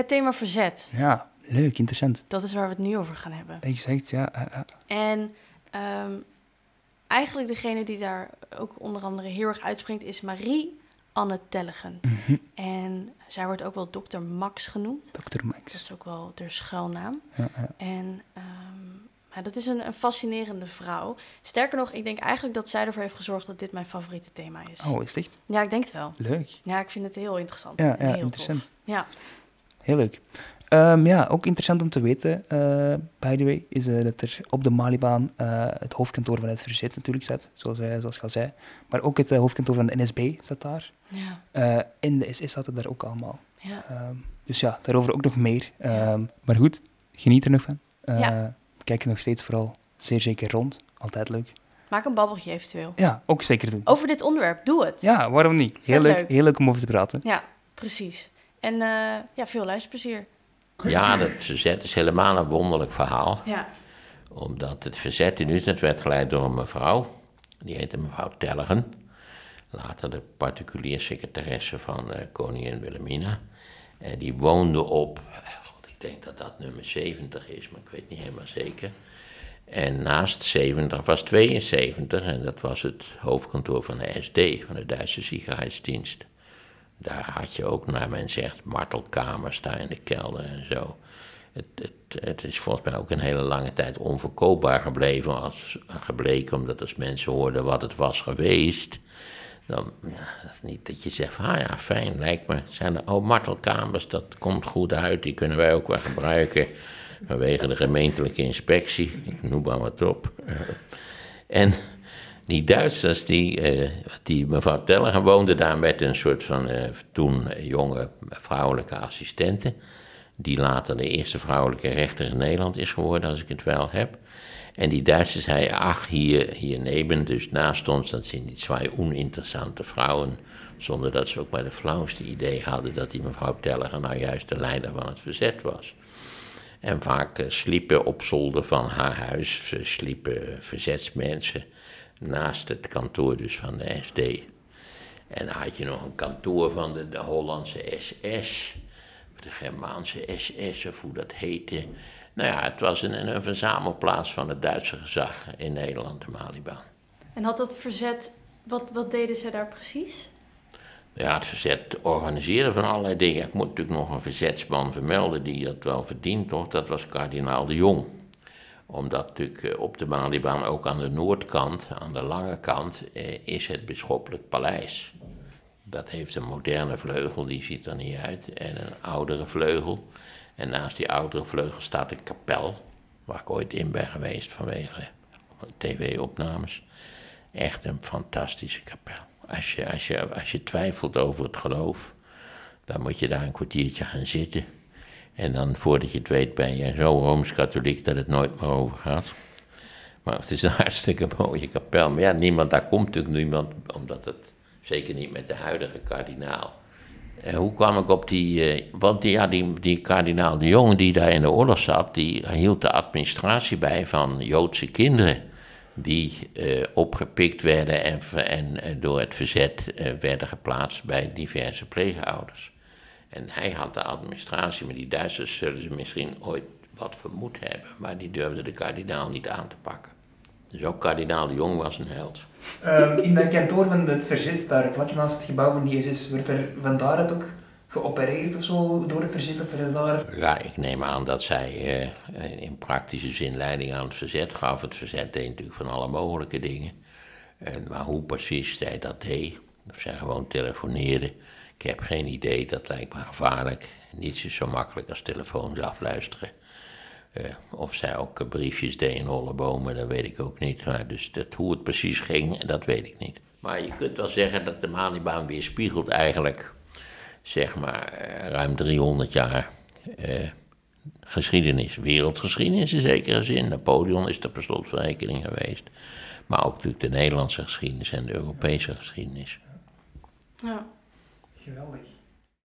Het thema verzet. Ja, leuk, interessant. Dat is waar we het nu over gaan hebben. Exact, ja. En ehm, eigenlijk degene die daar ook onder andere heel erg uitspringt is Marie Anne Tellegen. Mhm. En zij wordt ook wel dokter Max genoemd. Dr. Dat Max. is ook wel de schuilnaam. Ja, ja. En ehm, ja, dat is een, een fascinerende vrouw. Sterker nog, ik denk eigenlijk dat zij ervoor heeft gezorgd dat dit mijn favoriete thema is. Oh, is het echt Ja, ik denk het wel. leuk? Ja, ik vind het heel interessant. Ja, ja heel interessant. Tof. Ja, Heel leuk. Ehm, ja, ook interessant om te weten, eh, by the way, is eh, dat er op de Malibaan eh, het hoofdkantoor van het Verzet natuurlijk staat, zoals, zoals je al zei. Maar ook het hoofdkantoor van de NSB staat daar. ja, en de SS zaten daar ook allemaal. ja. Ehm, dus ja, daarover ook nog meer. Ehm, maar goed, geniet er nog van. Ja. Kijk er nog steeds vooral zeer zeker rond. Altijd leuk. Maak een babbeltje eventueel. Ja, ook zeker doen. Over dit onderwerp, doe het. Ja, waarom niet? Heel leuk. heel leuk om over te praten. Ja, precies. En eh, ja, veel luisterplezier. Ja, dat verzet is helemaal een wonderlijk verhaal. Ja, Omdat het verzet in Utrecht werd geleid door een mevrouw. Die heette mevrouw Tellegen. Later de particulier secretaresse van eh, koningin Wilhelmina. En die woonde op, god, ik denk dat dat nummer 70 is, maar ik weet niet helemaal zeker. En naast 70 was 72 en dat was het hoofdkantoor van de SD, van de Duitse Sicherheidsdienst. Daar had je ook, naar men zegt, martelkamers daar in de kelder en zo. Het, het, het is volgens mij ook een hele lange tijd onverkoopbaar gebleven, als, gebleken, omdat als mensen hoorden wat het was geweest, dan is niet dat je zegt, ah ja, fijn, lijkt me. Zijn er, oh, martelkamers, dat komt goed uit, die kunnen wij ook wel gebruiken vanwege de gemeentelijke inspectie. Ik noem maar wat op. En die Duitsers, die, eh, die mevrouw Teller woonde daar met een soort van eh, toen jonge vrouwelijke assistente. Die later de eerste vrouwelijke rechter in Nederland is geworden, als ik het wel heb. En die Duitsers zei, ach, hier, hier neben, dus naast ons, dat zijn die twee oninteressante vrouwen. Zonder dat ze ook maar de flauwste idee hadden dat die mevrouw Teller nou juist de leider van het verzet was. En vaak eh, sliepen op zolder van haar huis, sliepen verzetsmensen naast het kantoor dus van de SD. En dan had je nog een kantoor van de, de Hollandse SS, of de Germaanse SS, of hoe dat heette. Nou ja, het was een, een verzamelplaats van het Duitse gezag in Nederland, de Malibaan. en had dat verzet, wat, wat deden ze daar precies? Ja, het verzet organiseren van allerlei dingen. Ik moet natuurlijk nog een verzetsman vermelden die dat wel verdient, toch? Dat was kardinaal de Jong. Omdat natuurlijk eh, op de Malibaan ook aan de noordkant, aan de lange kant, eh, is het bisschoppelijk paleis. Dat heeft een moderne vleugel, die ziet er niet uit, en een oudere vleugel. En naast die oudere vleugel staat een kapel, waar ik ooit in ben geweest vanwege tv-opnames. Echt een fantastische kapel. Als je, als, je, als je twijfelt over het geloof, dan moet je daar een kwartiertje gaan zitten. En dan voordat je het weet ben je zo rooms-katholiek dat het nooit meer over gaat. Maar het is een hartstikke mooie kapel. Maar ja, niemand, daar komt natuurlijk niemand, omdat het zeker niet met de huidige kardinaal. En hoe kwam ik op die, eh, want die, ja, die, die kardinaal de Jong die daar in de oorlog zat, die hield de administratie bij van Joodse kinderen die eh, opgepikt werden en, eh, door het verzet eh, werden geplaatst bij diverse pleegouders. En hij had de administratie, maar die Duitsers zullen ze misschien ooit wat vermoed hebben, maar die durfden de kardinaal niet aan te pakken. Dus ook kardinaal de Jong was een held. Ehm, in dat kantoor van het verzet, daar vlak naast het gebouw van die SS, werd er van daaruit ook geopereerd of zo door het verzet? Of daar... Ja, ik neem aan dat zij eh, in praktische zin leiding aan het verzet gaf. Het verzet deed natuurlijk van alle mogelijke dingen. En, maar hoe precies zij dat deed, of zij gewoon telefoneerde, ik heb geen idee. Dat lijkt me gevaarlijk. Niets is zo makkelijk als telefoons afluisteren. Eh, of zij ook briefjes deed in holle bomen, dat weet ik ook niet. Maar dus dat, hoe het precies ging, dat weet ik niet. Maar je kunt wel zeggen dat de Malibaan weerspiegelt eigenlijk, zeg maar, eh, ruim 300 jaar eh, geschiedenis. Wereldgeschiedenis in zekere zin. Napoleon is er per slotverrekening geweest. Maar ook natuurlijk de Nederlandse geschiedenis en de Europese geschiedenis. Ja. Geweldig.